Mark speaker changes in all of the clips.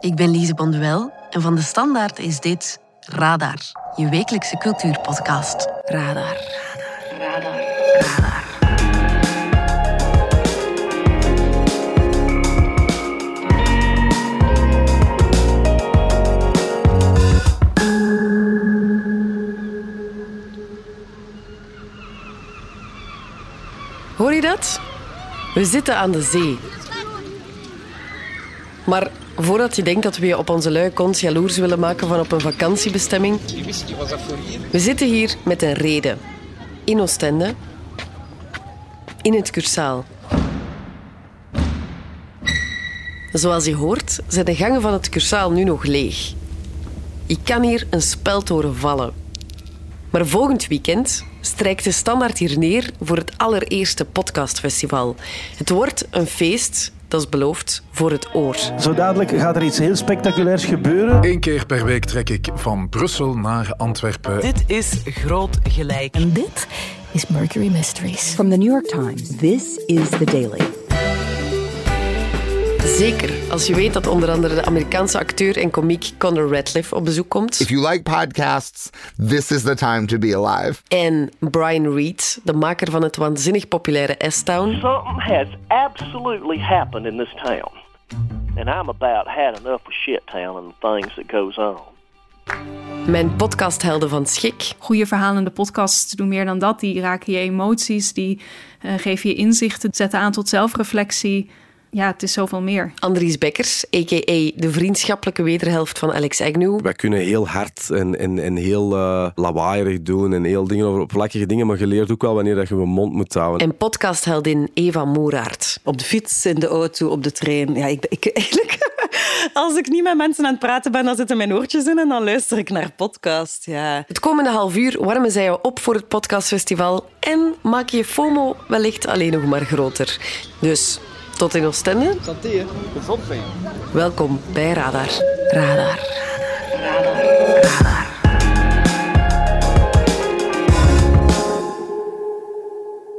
Speaker 1: Ik ben Lise Bonduel en van de Standaard is dit Radar, je wekelijkse cultuurpodcast. Radar. Radar. Radar. Radar.
Speaker 2: Hoor je dat? We zitten aan de zee. Maar voordat je denkt dat we je op onze luie kont jaloers willen maken van op een vakantiebestemming... We zitten hier met een reden. In Oostende. In het Cursaal. Zoals je hoort, zijn de gangen van het Cursaal nu nog leeg. Je kan hier een speltoren vallen. Maar volgend weekend strijkt de standaard hier neer voor het allereerste podcastfestival. Het wordt een feest, dat is beloofd, voor het oor.
Speaker 3: Zo dadelijk gaat er iets heel spectaculairs gebeuren.
Speaker 4: Eén keer per week trek ik van Brussel naar Antwerpen.
Speaker 5: Dit is Groot Gelijk.
Speaker 6: En dit is Mercury Mysteries.
Speaker 7: From the New York Times, this is The Daily.
Speaker 2: Zeker als je weet dat onder andere de Amerikaanse acteur en komiek Conor Radcliffe op bezoek komt.
Speaker 8: If you like podcasts, this is the time to be alive.
Speaker 2: En Brian Reed, de maker van het waanzinnig populaire S-Town.
Speaker 9: Something has absolutely happened in this town. And I'm about had enough of shit town and the things that goes on.
Speaker 2: Mijn podcasthelden van Schik.
Speaker 10: Goede verhalende podcasts doen meer dan dat. Die raken je emoties, die uh, geven je inzichten, zetten aan tot zelfreflectie ja, het is zoveel meer.
Speaker 2: Andries Bekkers, a.k.a. de vriendschappelijke wederhelft van Alex Agnew.
Speaker 11: Wij kunnen heel hard en, en, en heel uh, lawaaierig doen en heel dingen over oppervlakkige dingen, maar je leert ook wel wanneer dat je je mond moet houden.
Speaker 2: En podcastheldin Eva Moeraert.
Speaker 12: Op de fiets, in de auto, op de trein. Ja, ik, ik eigenlijk... Als ik niet met mensen aan het praten ben, dan zitten mijn oortjes in en dan luister ik naar podcast. Ja.
Speaker 2: Het komende half uur warmen zij je op voor het podcastfestival en maak je FOMO wellicht alleen nog maar groter. Dus tot in Oostende.
Speaker 13: Santé, gezond zijn.
Speaker 2: Welkom bij Radar. Radar. Radar. Radar.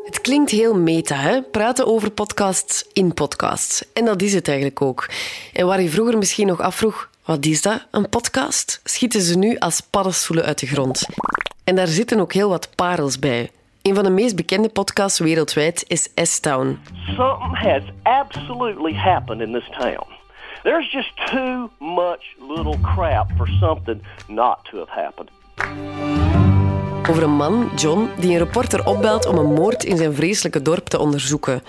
Speaker 2: Het klinkt heel meta, hè? Praten over podcasts in podcasts. En dat is het eigenlijk ook. En waar je vroeger misschien nog afvroeg, wat is dat, een podcast? Schieten ze nu als paddenstoelen uit de grond. En daar zitten ook heel wat parels bij. Een van de meest bekende podcasts wereldwijd is S-Town.
Speaker 9: Something has absolutely happened in this town. There's just too much little crap for something not to have happened.
Speaker 2: Over een man, John, die een reporter opbelt om een moord in zijn vreselijke dorp te onderzoeken.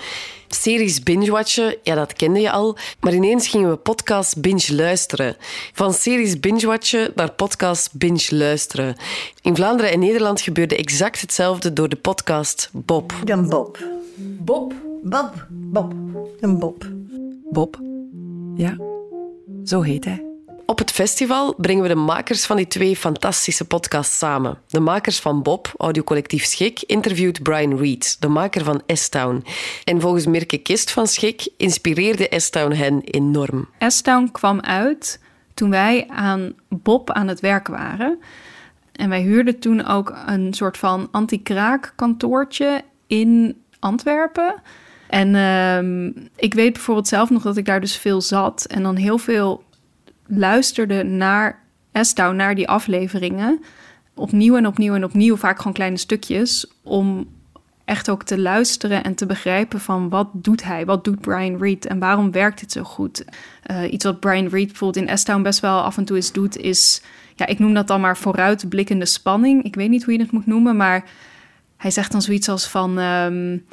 Speaker 2: Series binge-watchen, ja, dat kende je al. Maar ineens gingen we podcast binge-luisteren. Van series binge-watchen naar podcast binge-luisteren. In Vlaanderen en Nederland gebeurde exact hetzelfde door de podcast Bob.
Speaker 7: Een Bob.
Speaker 10: Bob?
Speaker 7: Bob. Bob. Een Bob.
Speaker 2: Bob? Ja, zo heet hij. Op het festival brengen we de makers van die twee fantastische podcasts samen. De makers van Bob, audiocollectief Schik, interviewt Brian Reed, de maker van S-Town. En volgens Mirke Kist van Schik inspireerde S-Town hen enorm.
Speaker 10: S-Town kwam uit toen wij aan Bob aan het werk waren. En wij huurden toen ook een soort van anti-kraak kantoortje in Antwerpen. En uh, ik weet bijvoorbeeld zelf nog dat ik daar dus veel zat en dan heel veel luisterde naar Estau, naar die afleveringen. Opnieuw en opnieuw en opnieuw, vaak gewoon kleine stukjes. Om echt ook te luisteren en te begrijpen van wat doet hij? Wat doet Brian Reed en waarom werkt dit zo goed? Uh, iets wat Brian Reed bijvoorbeeld in S-Town best wel af en toe eens doet, is... Ja, ik noem dat dan maar vooruitblikkende spanning. Ik weet niet hoe je het moet noemen, maar hij zegt dan zoiets als van... Um,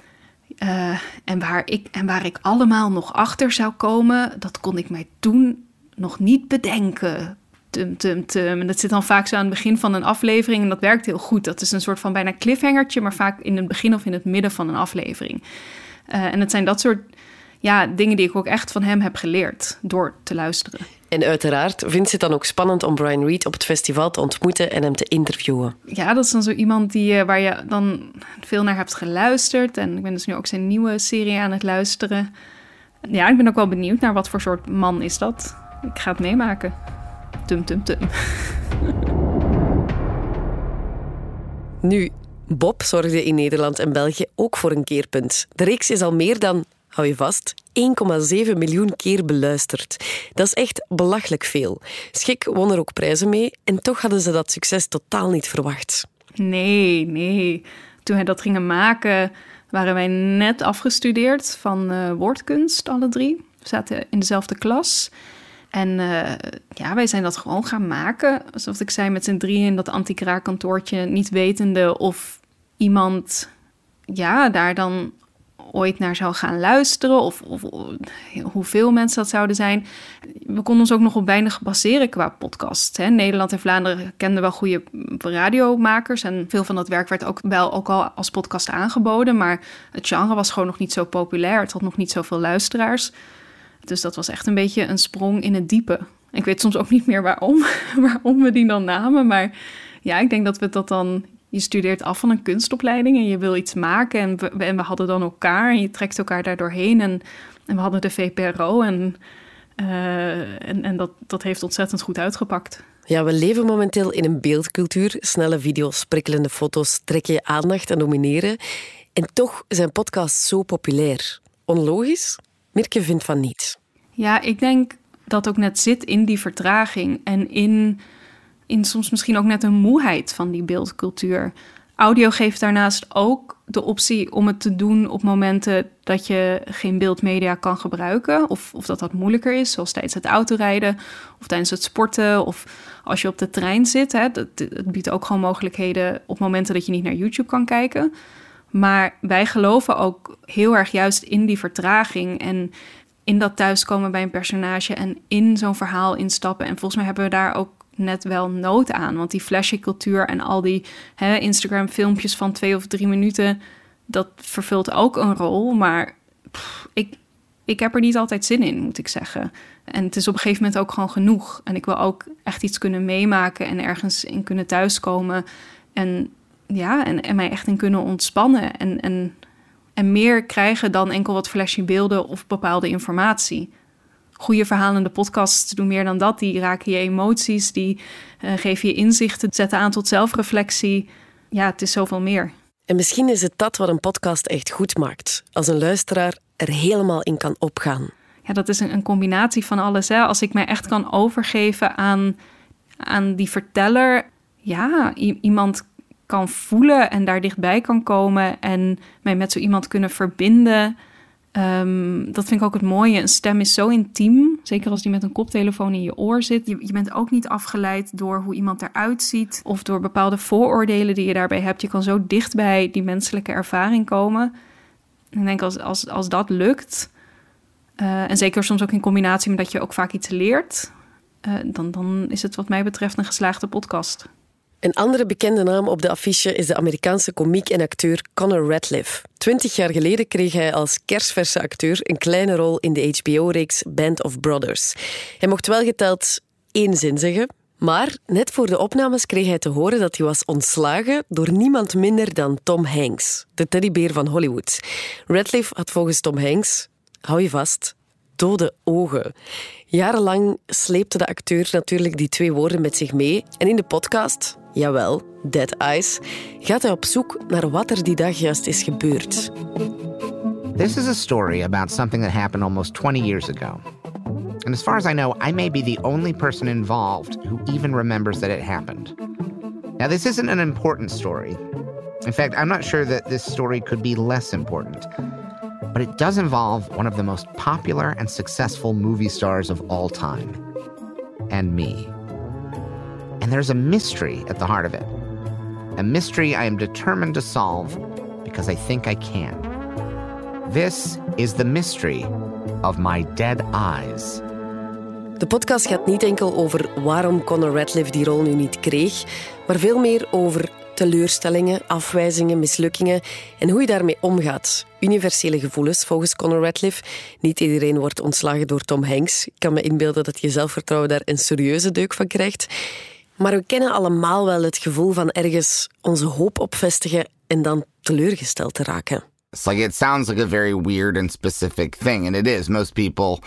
Speaker 10: uh, en, waar ik, en waar ik allemaal nog achter zou komen, dat kon ik mij toen nog niet bedenken. Tum, tum, tum. En dat zit dan vaak zo aan het begin van een aflevering en dat werkt heel goed. Dat is een soort van bijna cliffhangertje, maar vaak in het begin of in het midden van een aflevering. Uh, en het zijn dat soort ja, dingen die ik ook echt van hem heb geleerd door te luisteren.
Speaker 2: En uiteraard vindt ze het dan ook spannend om Brian Reed op het festival te ontmoeten en hem te interviewen.
Speaker 10: Ja, dat is dan zo iemand die, waar je dan veel naar hebt geluisterd. En ik ben dus nu ook zijn nieuwe serie aan het luisteren. Ja, ik ben ook wel benieuwd naar wat voor soort man is dat. Ik ga het meemaken. Tum, tum, tum.
Speaker 2: Nu, Bob zorgde in Nederland en België ook voor een keerpunt. De reeks is al meer dan hou je vast, 1,7 miljoen keer beluisterd. Dat is echt belachelijk veel. Schik won er ook prijzen mee en toch hadden ze dat succes totaal niet verwacht.
Speaker 10: Nee, nee. Toen wij dat gingen maken, waren wij net afgestudeerd van uh, woordkunst, alle drie. We zaten in dezelfde klas. En uh, ja, wij zijn dat gewoon gaan maken. Zoals ik zei, met z'n drieën in dat anti-kraakkantoortje, niet wetende of iemand ja, daar dan ooit naar zou gaan luisteren of, of, hoeveel mensen dat zouden zijn. We konden ons ook nog op weinig baseren qua podcast. Hè. Nederland en Vlaanderen kenden wel goede radiomakers en veel van dat werk werd ook wel ook al als podcast aangeboden, maar het genre was gewoon nog niet zo populair. Het had nog niet zoveel luisteraars. Dus dat was echt een beetje een sprong in het diepe. Ik weet soms ook niet meer waarom, waarom we die dan namen, maar ja, ik denk dat we dat dan je studeert af van een kunstopleiding en je wil iets maken. En we, en we hadden dan elkaar en je trekt elkaar daar doorheen. En, en we hadden de VPRO en, uh, en, en dat, dat heeft ontzettend goed uitgepakt.
Speaker 2: Ja, we leven momenteel in een beeldcultuur. Snelle video's, prikkelende foto's trekken je aandacht en domineren. En toch zijn podcasts zo populair. Onlogisch? Mirke vindt van niet.
Speaker 10: Ja, ik denk dat ook net zit in die vertraging en in in soms misschien ook net een moeheid van die beeldcultuur. Audio geeft daarnaast ook de optie om het te doen op momenten dat je geen beeldmedia kan gebruiken. Of, of dat dat moeilijker is, zoals tijdens het autorijden of tijdens het sporten. Of als je op de trein zit. Hè, dat, het biedt ook gewoon mogelijkheden op momenten dat je niet naar YouTube kan kijken. Maar wij geloven ook heel erg juist in die vertraging en in dat thuiskomen bij een personage en in zo'n verhaal instappen. En volgens mij hebben we daar ook net wel nood aan. Want die flashy cultuur en al die Instagram filmpjes van twee of drie minuten, dat vervult ook een rol. Maar ik, ik heb er niet altijd zin in, moet ik zeggen. En het is op een gegeven moment ook gewoon genoeg. En ik wil ook echt iets kunnen meemaken en ergens in kunnen thuiskomen. En ja, en, en mij echt in kunnen ontspannen. En, en, en meer krijgen dan enkel wat flashy beelden of bepaalde informatie goede verhalende podcasts doen meer dan dat. Die raken je emoties, die uh, geven je inzichten, zetten aan tot zelfreflectie. Ja, het is zoveel meer.
Speaker 2: En misschien is het dat wat een podcast echt goed maakt. Als een luisteraar er helemaal in kan opgaan.
Speaker 10: Ja, dat is een, een combinatie van alles. Hè. Als ik mij echt kan overgeven aan, aan die verteller. Ja, iemand kan voelen en daar dichtbij kan komen. En mij met zo iemand kunnen verbinden. Um, dat vind ik ook het mooie. Een stem is zo intiem. Zeker als die met een koptelefoon in je oor zit. Je, bent ook niet afgeleid door hoe iemand eruit ziet. Of door bepaalde vooroordelen die je daarbij hebt. Je kan zo dicht bij die menselijke ervaring komen. En ik denk als, als, als dat lukt. Uh, en zeker soms ook in combinatie met dat je ook vaak iets leert. Uh, dan, dan is het wat mij betreft een geslaagde podcast.
Speaker 2: Een andere bekende naam op de affiche is de Amerikaanse komiek en acteur Conor Radcliffe. Twintig jaar geleden kreeg hij als kersverse acteur een kleine rol in de HBO-reeks Band of Brothers. Hij mocht wel geteld één zin zeggen, maar net voor de opnames kreeg hij te horen dat hij was ontslagen door niemand minder dan Tom Hanks, de teddybeer van Hollywood. Radcliffe had volgens Tom Hanks, hou je vast, dode ogen. Jarenlang sleepte de acteur natuurlijk die twee woorden met zich mee. En in de podcast, jawel, Dead Eyes, gaat hij op zoek naar wat er die dag juist is gebeurd.
Speaker 13: This is a story about something that happened almost 20 years ago. And as far as I know, I may be the only person involved who even remembers that it happened. Now, this isn't an important story. In fact, I'm not sure that this story could be less important. but it does involve one of the most popular and successful movie stars of all time and me. And there's a mystery at the heart of it. A mystery I am determined to solve because I think I can. This is the mystery of my dead eyes.
Speaker 2: De podcast gaat niet enkel over waarom Conor Radcliffe die rol nu niet kreeg, maar veel meer over teleurstellingen, afwijzingen, mislukkingen en hoe je daarmee omgaat. Universele gevoelens, volgens Conor Radcliffe. Niet iedereen wordt ontslagen door Tom Hanks. Ik kan me inbeelden dat je zelfvertrouwen daar een serieuze deuk van krijgt. Maar we kennen allemaal wel het gevoel van ergens onze hoop op vestigen en dan teleurgesteld te raken.
Speaker 8: It's like it sounds like a very weird and specific thing, and it is. Most people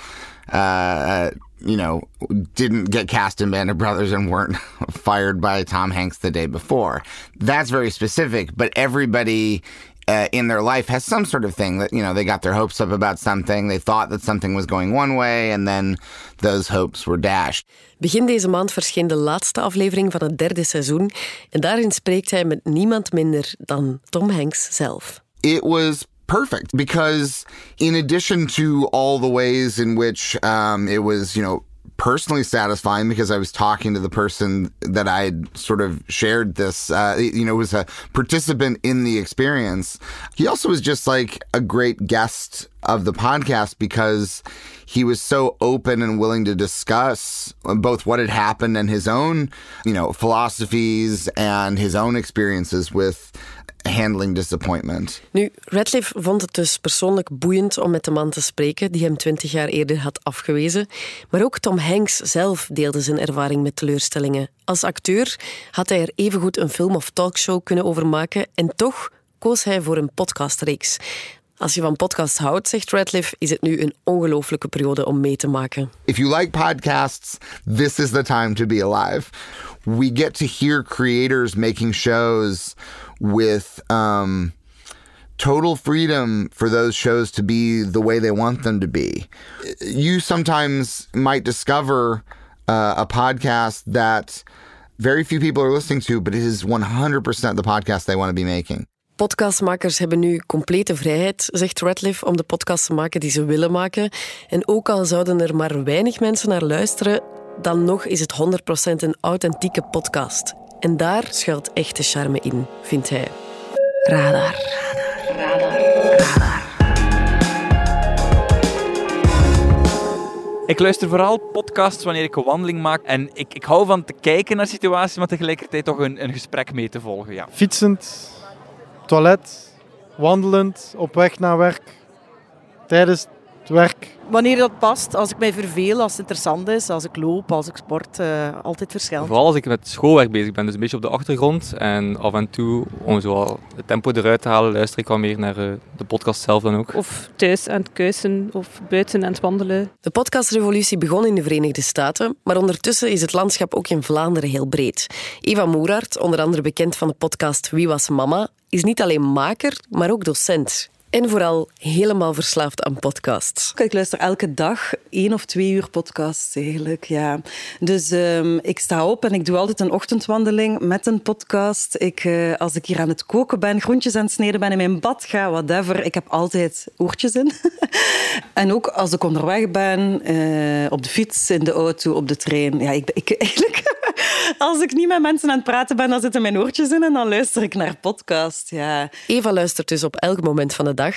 Speaker 8: uh, you know, didn't get cast in Band of Brothers and weren't fired by Tom Hanks the day before. That's very specific, but everybody uh, in their life has some sort of thing that, you know, they got their hopes up about something. They thought that something was going one way and then those hopes were dashed.
Speaker 2: Begin deze maand verscheen de laatste aflevering van het derde seizoen. En daarin spreekt hij met niemand minder dan Tom Hanks zelf.
Speaker 8: It was perfect because in addition to all the ways in which um, it was, you know, personally satisfying because I was talking to the person that I had sort of shared this, uh, you know, was a participant in the experience. He also was just like a great guest of the podcast because he was so open and willing to discuss both what had happened and his own, you know, philosophies and his own experiences with handling disappointment.
Speaker 2: Nu, Radcliffe vond het dus persoonlijk boeiend om met de man te spreken die hem twintig jaar eerder had afgewezen. Maar ook Tom Hanks zelf deelde zijn ervaring met teleurstellingen. Als acteur had hij er evengoed een film of talkshow kunnen over maken en toch koos hij voor een podcastreeks. Als je van podcasts houdt, zegt Radcliffe, is het nu een ongelooflijke periode om mee te maken.
Speaker 8: If you like podcasts, this is the time to be alive. We get to hear creators making shows with um, total freedom for those shows to be the way they want them to be. You sometimes might discover uh, a podcast that very few people are listening to, but it is 100% the podcast they want to be making.
Speaker 2: Podcastmakers hebben nu complete vrijheid, zegt Radcliffe, om de podcast te maken die ze willen maken. En ook al zouden er maar weinig mensen naar luisteren, dan nog is het 100% een authentieke podcast. En daar schuilt echte charme in, vindt hij. Radar. Radar.
Speaker 14: Radar. Ik luister vooral podcasts wanneer ik een wandeling maak. En ik, ik hou van te kijken naar situaties, maar tegelijkertijd toch een, een gesprek mee te volgen. Ja.
Speaker 15: Fietsend, toilet, wandelend, op weg naar werk, tijdens werk.
Speaker 16: Wanneer dat past, als ik mij verveel, als het interessant is, als ik loop, als ik sport, uh, altijd verschillend.
Speaker 17: Vooral als ik met schoolwerk bezig ben, dus een beetje op de achtergrond. En af en toe, om zo het tempo eruit te halen, luister ik wel meer naar uh, de podcast zelf dan ook.
Speaker 18: Of thuis aan het kuisen, of buiten aan het wandelen.
Speaker 2: De podcastrevolutie begon in de Verenigde Staten, maar ondertussen is het landschap ook in Vlaanderen heel breed. Eva Moeraert, onder andere bekend van de podcast Wie was mama, is niet alleen maker, maar ook docent. En vooral helemaal verslaafd aan podcasts.
Speaker 12: Ik luister elke dag één of twee uur podcasts eigenlijk. Ja. Dus um, ik sta op en ik doe altijd een ochtendwandeling met een podcast. Ik, uh, als ik hier aan het koken ben, groentjes aan het snijden ben, in mijn bad ga, whatever. Ik heb altijd oortjes in. en ook als ik onderweg ben, uh, op de fiets, in de auto, op de trein. Ja, ik, ik eigenlijk... Als ik niet met mensen aan het praten ben, dan zitten mijn oortjes in en dan luister ik naar podcast. Ja.
Speaker 2: Eva luistert dus op elk moment van de dag.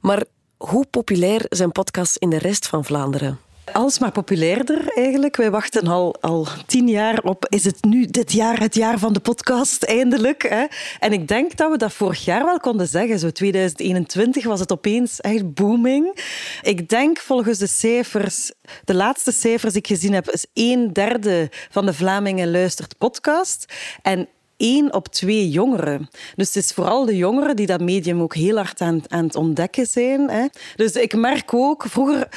Speaker 2: Maar hoe populair zijn podcasts in de rest van Vlaanderen?
Speaker 12: Alsmaar populairder eigenlijk. Wij wachten al, al tien jaar op, is het nu dit jaar het jaar van de podcast, eindelijk. Hè? En ik denk dat we dat vorig jaar wel konden zeggen. Zo 2021 was het opeens echt booming. Ik denk volgens de cijfers, de laatste cijfers die ik gezien heb, is een derde van de Vlamingen luistert podcast. En één op twee jongeren. Dus het is vooral de jongeren die dat medium ook heel hard aan, aan het ontdekken zijn. Hè. Dus ik merk ook, vroeger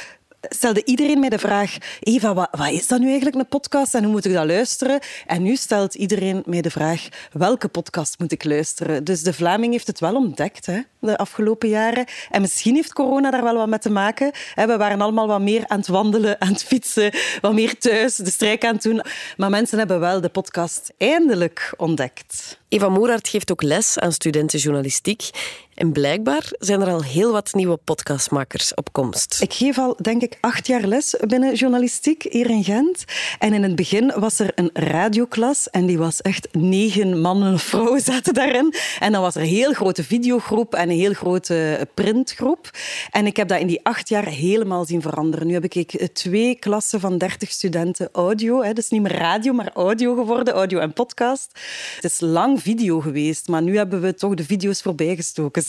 Speaker 12: stelde iedereen mij de vraag: Eva, wat, wat, is dat nu eigenlijk een podcast en hoe moet ik dat luisteren? En nu stelt iedereen mij de vraag: welke podcast moet ik luisteren? Dus de Vlaming heeft het wel ontdekt hè, de afgelopen jaren. En misschien heeft corona daar wel wat mee te maken. We waren allemaal wat meer aan het wandelen, aan het fietsen, wat meer thuis, de strijk aan het doen. Maar mensen hebben wel de podcast eindelijk ontdekt.
Speaker 2: Eva Moeraert geeft ook les aan studenten journalistiek. En blijkbaar zijn er al heel wat nieuwe podcastmakers op komst.
Speaker 12: Ik geef al, denk ik, acht jaar les binnen journalistiek hier in Gent. En in het begin was er een radioklas en die was echt negen mannen en vrouwen zaten daarin. En dan was er een heel grote videogroep en een heel grote printgroep. En ik heb dat in die acht jaar helemaal zien veranderen. Nu heb ik twee klassen van dertig studenten audio. Hè. Dus niet meer radio, maar audio geworden, audio en podcast. Het is lang video geweest, maar nu hebben we toch de video's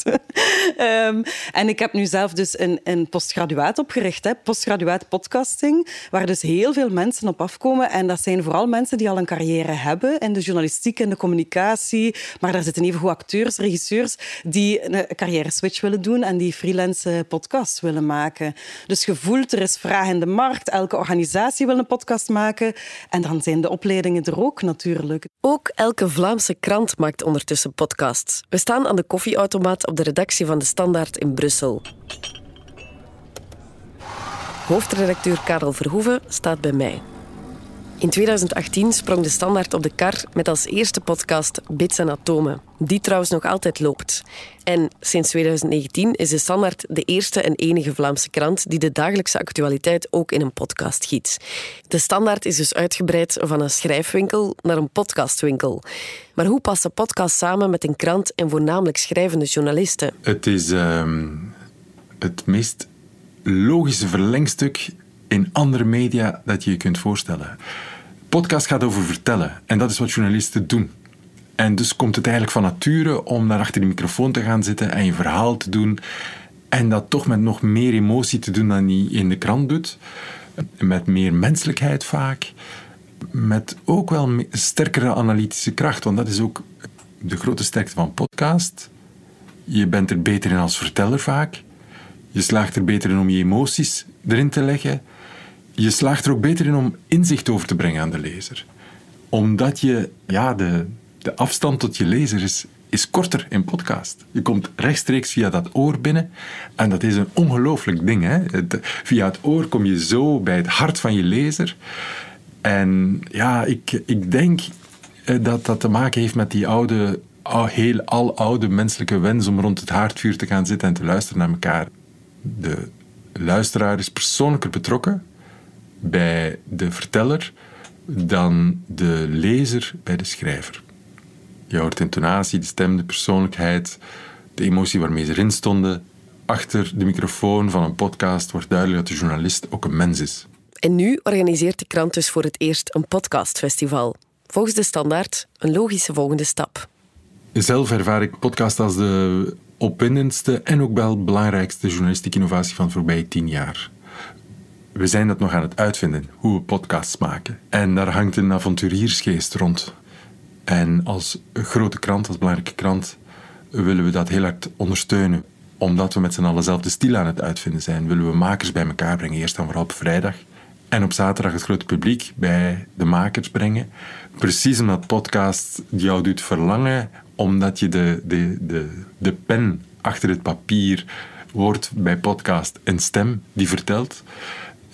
Speaker 12: voorbijgestoken. um, en ik heb nu zelf dus een, een postgraduaat opgericht, hè, postgraduaat podcasting, waar dus heel veel mensen op afkomen. En dat zijn vooral mensen die al een carrière hebben in de journalistiek en de communicatie. Maar daar zitten even acteurs, regisseurs die een carrière switch willen doen en die freelance podcasts willen maken. Dus je voelt, er is vraag in de markt. Elke organisatie wil een podcast maken. En dan zijn de opleidingen er ook natuurlijk.
Speaker 2: Ook elke Vlaamse krant maakt ondertussen podcasts. We staan aan de koffieautomaat op de redactie van De Standaard in Brussel. Hoofdredacteur Karel Verhoeven staat bij mij. In 2018 sprong de Standaard op de kar met als eerste podcast Bits en Atomen, die trouwens nog altijd loopt. En sinds 2019 is de Standaard de eerste en enige Vlaamse krant die de dagelijkse actualiteit ook in een podcast giet. De Standaard is dus uitgebreid van een schrijfwinkel naar een podcastwinkel. Maar hoe past een podcast samen met een krant en voornamelijk schrijvende journalisten?
Speaker 19: Het is ehm, het meest logische verlengstuk in andere media dat je je kunt voorstellen. Podcast gaat over vertellen en dat is wat journalisten doen. En dus komt het eigenlijk van nature om naar achter de microfoon te gaan zitten en je verhaal te doen. En dat toch met nog meer emotie te doen dan je in de krant doet. Met meer menselijkheid vaak. Met ook wel sterkere analytische kracht. Want dat is ook de grote sterkte van podcast. Je bent er beter in als verteller vaak. Je slaagt er beter in om je emoties erin te leggen. Je slaagt er ook beter in om inzicht over te brengen aan de lezer. Omdat je, ja, de, de afstand tot je lezer is, is korter in podcast. Je komt rechtstreeks via dat oor binnen. En dat is een ongelooflijk ding. Hè? via het oor kom je zo bij het hart van je lezer. En ja, ik, ik denk eh, dat dat te maken heeft met die oude, heel al oude menselijke wens om rond het haardvuur te gaan zitten en te luisteren naar elkaar. De luisteraar is persoonlijker betrokken bij de verteller dan de lezer bij de schrijver. Je hoort intonatie, de stem, de persoonlijkheid, de emotie waarmee ze erin stonden. Achter de microfoon van een podcast wordt duidelijk dat de journalist ook een mens is.
Speaker 2: En nu organiseert de krant dus voor het eerst een podcastfestival. Volgens de standaard een logische volgende stap.
Speaker 19: Zelf ervaar ik podcast als de opwindendste en ook wel belangrijkste journalistieke innovatie van de voorbije tien jaar. We zijn dat nog aan het uitvinden, hoe we podcasts maken. En daar hangt een avonturiersgeest rond. En als grote krant, als belangrijke krant, willen we dat heel hard ondersteunen. Omdat we met z'n allen zelf de stil aan het uitvinden zijn, willen we makers bij elkaar brengen. Eerst en vooral op vrijdag. En op zaterdag het grote publiek bij de makers brengen. Precies omdat podcast jou doet verlangen, omdat je de, de, de, de pen achter het papier wordt bij podcast een stem die vertelt.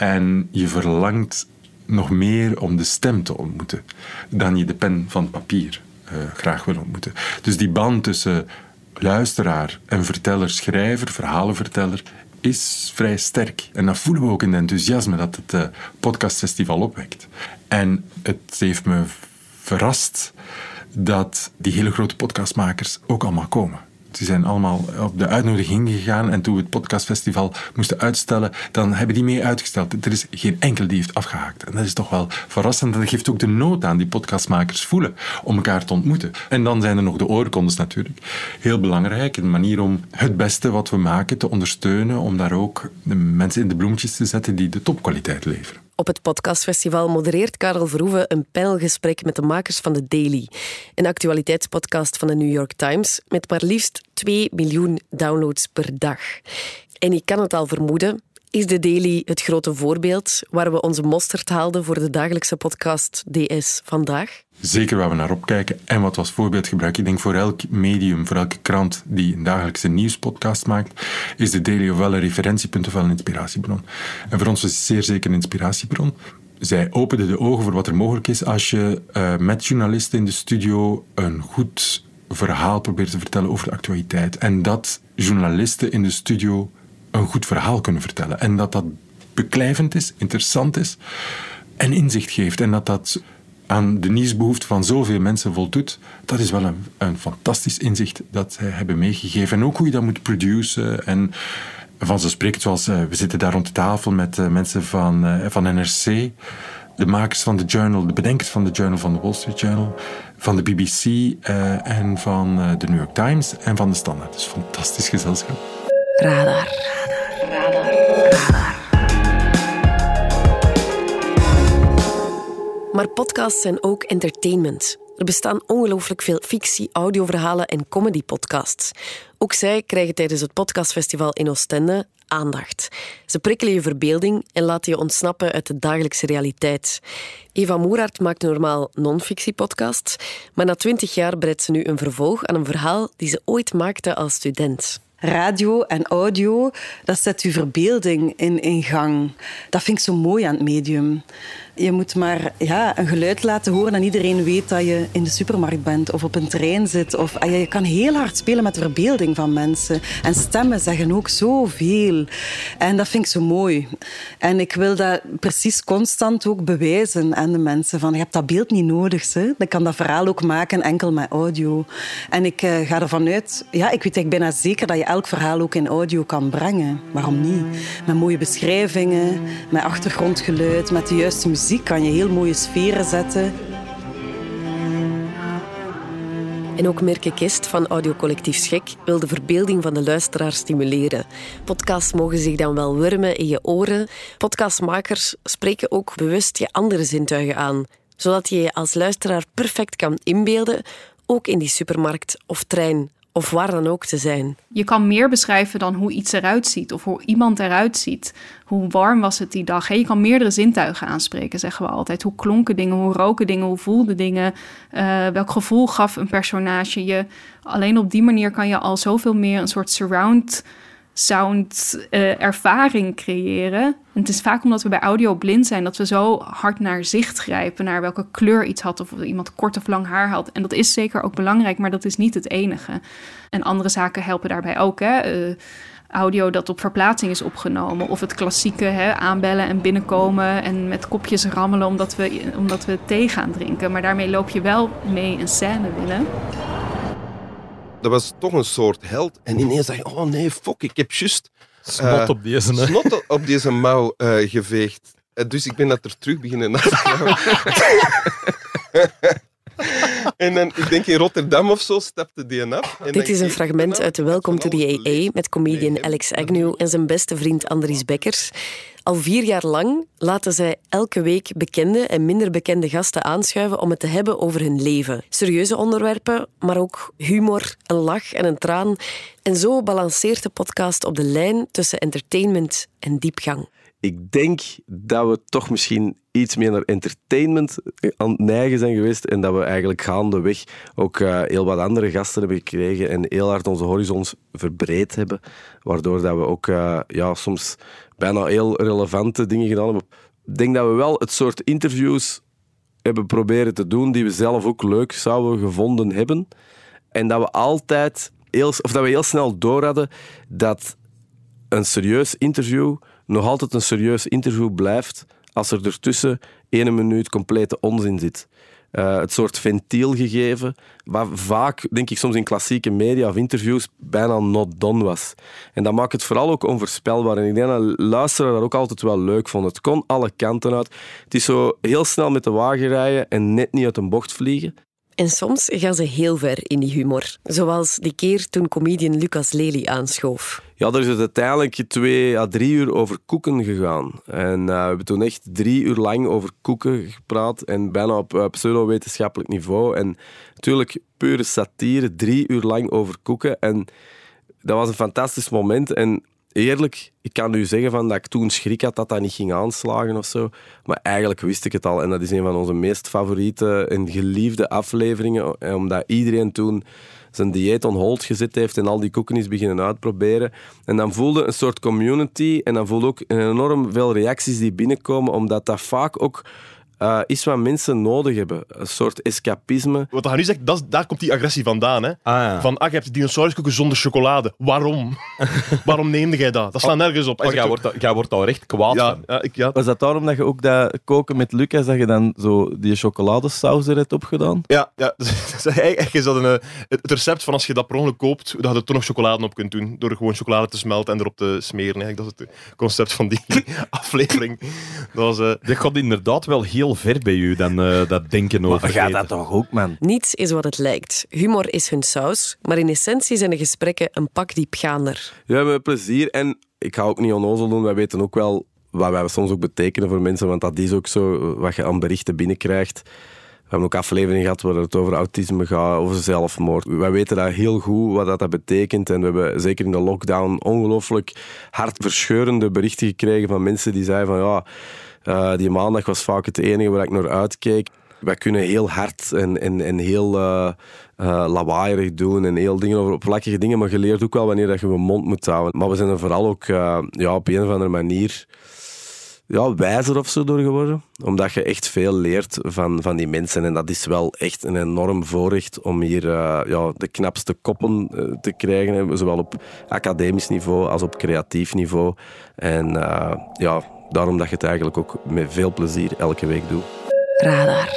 Speaker 19: En je verlangt nog meer om de stem te ontmoeten dan je de pen van papier uh, graag wil ontmoeten. Dus die band tussen luisteraar en verteller, schrijver, verhalenverteller is vrij sterk. En dat voelen we ook in het enthousiasme dat het uh, podcastfestival opwekt. En het heeft me verrast dat die hele grote podcastmakers ook allemaal komen. Die zijn allemaal op de uitnodiging gegaan en toen we het podcastfestival moesten uitstellen, dan hebben die mee uitgesteld. Er is geen enkel die heeft afgehaakt. En dat is toch wel verrassend. En dat geeft ook de nood aan die podcastmakers voelen om elkaar te ontmoeten. En dan zijn er nog de oorkondes natuurlijk. Heel belangrijk, een manier om het beste wat we maken te ondersteunen, om daar ook de mensen in de bloemetjes te zetten die de topkwaliteit leveren.
Speaker 2: Op het podcastfestival modereert Karel Verhoeven een panelgesprek met de makers van The Daily, een actualiteitspodcast van de New York Times met maar liefst 2 miljoen downloads per dag. En ik kan het al vermoeden, is The Daily het grote voorbeeld waar we onze mosterd haalden voor de dagelijkse podcast DS vandaag?
Speaker 19: Zeker waar we naar opkijken en wat als voorbeeld gebruiken. Ik denk voor elk medium, voor elke krant die een dagelijkse nieuwspodcast maakt, is de Daily ofwel een referentiepunt ofwel een inspiratiebron. En voor ons is het zeer zeker een inspiratiebron. Zij openden de ogen voor wat er mogelijk is als je uh, met journalisten in de studio een goed verhaal probeert te vertellen over de actualiteit. En dat journalisten in de studio een goed verhaal kunnen vertellen. En dat dat beklijvend is, interessant is en inzicht geeft. En dat dat aan de nieuwsbehoefte van zoveel mensen voldoet, dat is wel een, een fantastisch inzicht dat zij hebben meegegeven. En ook hoe je dat moet produceren en vanzelfsprekend, zoals uh, we zitten daar rond de tafel met uh, mensen van, uh, van NRC, de makers van de Journal, de bedenkers van de Journal van de Wall Street Journal, van de BBC en van de New York Times en van de Standard. Dus fantastisch gezelschap.
Speaker 1: Radar. Radar. Radar. Radar.
Speaker 2: Maar podcasts zijn ook entertainment. Er bestaan ongelooflijk veel fictie, audioverhalen en comedy-podcasts. Ook zij krijgen tijdens het podcastfestival in Oostende aandacht. Ze prikkelen je verbeelding en laten je ontsnappen uit de dagelijkse realiteit. Eva Moeraert maakt normaal non-fictie-podcasts, maar na twintig jaar breidt ze nu een vervolg aan een verhaal die ze ooit maakte als student.
Speaker 12: Radio en audio, dat zet je verbeelding in, in gang. Dat vind ik zo mooi aan het medium. Je moet maar ja, een geluid laten horen en iedereen weet dat je in de supermarkt bent of op een trein zit. Of, ah, je kan heel hard spelen met de verbeelding van mensen. En stemmen zeggen ook zoveel. En dat vind ik zo mooi. En ik wil dat precies constant ook bewijzen aan de mensen. Van, je hebt dat beeld niet nodig. Hè? Ik kan dat verhaal ook maken enkel met audio. En ik uh, ga ervan uit... Ja, ik weet ik bijna zeker dat je elk verhaal ook in audio kan brengen. Waarom niet? Met mooie beschrijvingen, met achtergrondgeluid, met de juiste muziek muziek kan je heel mooie sferen zetten.
Speaker 2: En ook Merke Kist van Audiocollectief Schek wil de verbeelding van de luisteraar stimuleren. Podcasts mogen zich dan wel wurmen in je oren. Podcastmakers spreken ook bewust je andere zintuigen aan, zodat je je als luisteraar perfect kan inbeelden, ook in die supermarkt of trein of waar dan ook te zijn.
Speaker 10: Je kan meer beschrijven dan hoe iets eruit ziet of hoe iemand eruit ziet. Hoe warm was het die dag? Je kan meerdere zintuigen aanspreken, zeggen we altijd. Hoe klonken dingen, hoe roken dingen, hoe voelden dingen? Uh, welk gevoel gaf een personage je? Alleen op die manier kan je al zoveel meer een soort surround sound uh, ervaring creëren. En het is vaak omdat we bij audio blind zijn dat we zo hard naar zicht grijpen, naar welke kleur iets had of iemand kort of lang haar had. En dat is zeker ook belangrijk, maar dat is niet het enige. En andere zaken helpen daarbij ook. Hè? Uh, audio dat op verplaatsing is opgenomen. Of het klassieke hè, aanbellen en binnenkomen en met kopjes rammelen omdat we, omdat we thee gaan drinken. Maar daarmee loop je wel mee een scène binnen
Speaker 20: dat was toch een soort held. En ineens dacht je, oh nee, fuck, ik heb juist...
Speaker 11: Snot op deze, hè?
Speaker 20: Snot op deze mouw uh, geveegd. Uh, dus ik ben dat er terug beginnen na En dan, ik denk in Rotterdam of zo, stapte die af.
Speaker 2: Dit is een fragment uit de Welcome to the AA met comedian Alex Agnew en zijn beste vriend Andries Bekkers. Al vier jaar lang laten zij elke week bekende en minder bekende gasten aanschuiven om het te hebben over hun leven. Serieuze onderwerpen, maar ook humor, een lach en een traan. En zo balanceert de podcast op de lijn tussen entertainment en diepgang.
Speaker 11: Ik denk dat we toch misschien iets meer naar entertainment aan het neigen zijn geweest en dat we eigenlijk gaandeweg ook uh, heel wat andere gasten hebben gekregen en heel hard onze horizons verbreed hebben, waardoor dat we ook uh, ja, soms bijna heel relevante dingen gedaan hebben. Ik denk dat we wel het soort interviews hebben proberen te doen die we zelf ook leuk zouden gevonden hebben. En dat we altijd heel, of dat we heel snel door hadden dat een serieus interview nog altijd een serieus interview blijft als er ertussen ene minuut complete onzin zit. Uh, het soort ventiel gegeven, wat vaak, denk ik, soms in klassieke media of interviews bijna not done was. En dat maakt het vooral ook onvoorspelbaar. En ik denk dat luisteren dat ook altijd wel leuk vond. Het kon alle kanten uit. Het is zo heel snel met de wagen rijden en net niet uit een bocht vliegen.
Speaker 2: En soms gaan ze heel ver in die humor. Zoals die keer toen comedian Lucas Lely aanschoof.
Speaker 11: Ja, er is het uiteindelijk twee à drie uur over koeken gegaan. En uh, we hebben toen echt drie uur lang over koeken gepraat. En bijna op uh, pseudo-wetenschappelijk niveau. En natuurlijk pure satire, drie uur lang over koeken. En dat was een fantastisch moment. En eerlijk, ik kan nu zeggen van dat ik toen schrik had dat dat niet ging aanslagen of zo. Maar eigenlijk wist ik het al. En dat is een van onze meest favoriete en geliefde afleveringen. Eh, omdat iedereen toen zijn dieet on hold gezet heeft en al die koeken is beginnen uitproberen. En dan voelde een soort community en dan voelde ook enorm veel reacties die binnenkomen, omdat dat vaak ook uh, is wat mensen nodig hebben. Een soort escapisme.
Speaker 21: Wat hij nu zegt, dat, daar komt die agressie vandaan. Hè?
Speaker 11: Ah, ja.
Speaker 21: Van, ah, je hebt dinosauruskoeken zonder chocolade. Waarom? Waarom neemde jij dat? Dat slaat oh, nergens op.
Speaker 11: Oh, jij, wordt, jij wordt al recht kwaad
Speaker 21: ja, ja, ik, ja.
Speaker 11: Was dat daarom dat je ook dat koken met Lucas, dat je dan zo die chocoladesaus er hebt opgedaan?
Speaker 21: Ja, ja. eigenlijk is dat een, eh, het recept van als je dat per ongeluk koopt, dat je er toch nog chocolade op kunt doen. Door gewoon chocolade te smelten en erop te smeren. Eigenlijk. Dat is het concept van die aflevering. Dat, was, uh...
Speaker 11: dat gaat inderdaad wel heel ver bij u dan uh, dat denken over.
Speaker 21: Maar gaat dat toch ook, man?
Speaker 2: Niets is wat het lijkt. Humor is hun saus, maar in essentie zijn de gesprekken een pak diepgaander.
Speaker 11: Ja, met plezier. En ik ga ook niet onnozel doen. Wij weten ook wel wat wij soms ook betekenen voor mensen, want dat is ook zo wat je aan berichten binnenkrijgt hebben ook afleveringen gehad waar het over autisme gaat, over zelfmoord. Wij weten dat heel goed wat dat betekent. En we hebben zeker in de lockdown ongelooflijk hartverscheurende berichten gekregen van mensen die zeiden van ja, uh, die maandag was vaak het enige waar ik naar uitkeek. Wij kunnen heel hard en, en, heel uh, lawaaierig doen en heel dingen over oppervlakkige dingen, maar je leert ook wel wanneer dat je je mond moet houden. Maar we zijn er vooral ook ja, op een of andere manier ja, wijzer of zo door geworden. Omdat je echt veel leert van, van die mensen. En dat is wel echt een enorm voorrecht om hier uh, ja, de knapste koppen te krijgen. Zowel op academisch niveau als op creatief niveau. En ja, daarom dat je het eigenlijk ook met veel plezier elke week doet.
Speaker 1: Radar.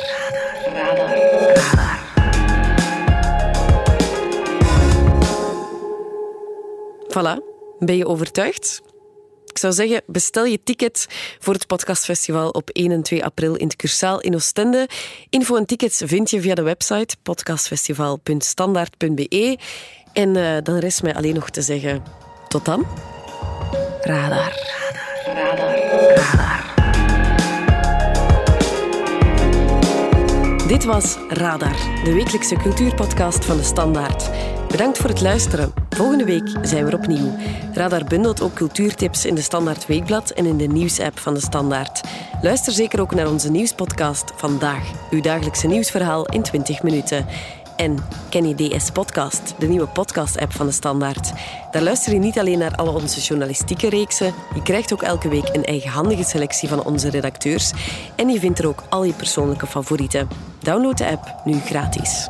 Speaker 1: Radar. Radar. Radar.
Speaker 2: Voilà. Ben je overtuigd? Ik zou zeggen, bestel je ticket voor het podcastfestival op 1 en 2 april in het Cursaal in Oostende. Info en tickets vind je via de website podcastfestival.standaard.be. En uh, dan rest mij alleen nog te zeggen, tot dan.
Speaker 1: Radar. Radar. Radar. Radar.
Speaker 2: Dit was Radar, de wekelijkse cultuurpodcast van de Standaard. Bedankt voor het luisteren. Volgende week zijn we er opnieuw. Radar bundelt ook cultuurtips in de Standaard Weekblad en in de nieuwsapp van de Standaard. Luister zeker ook naar onze nieuwspodcast Vandaag, uw dagelijkse nieuwsverhaal in 20 minuten. En Kenny DS Podcast, de nieuwe podcast-app van de Standaard. Daar luister je niet alleen naar alle onze journalistieke reeksen, je krijgt ook elke week een eigenhandige selectie van onze redacteurs en je vindt er ook al je persoonlijke favorieten. Download de app nu gratis.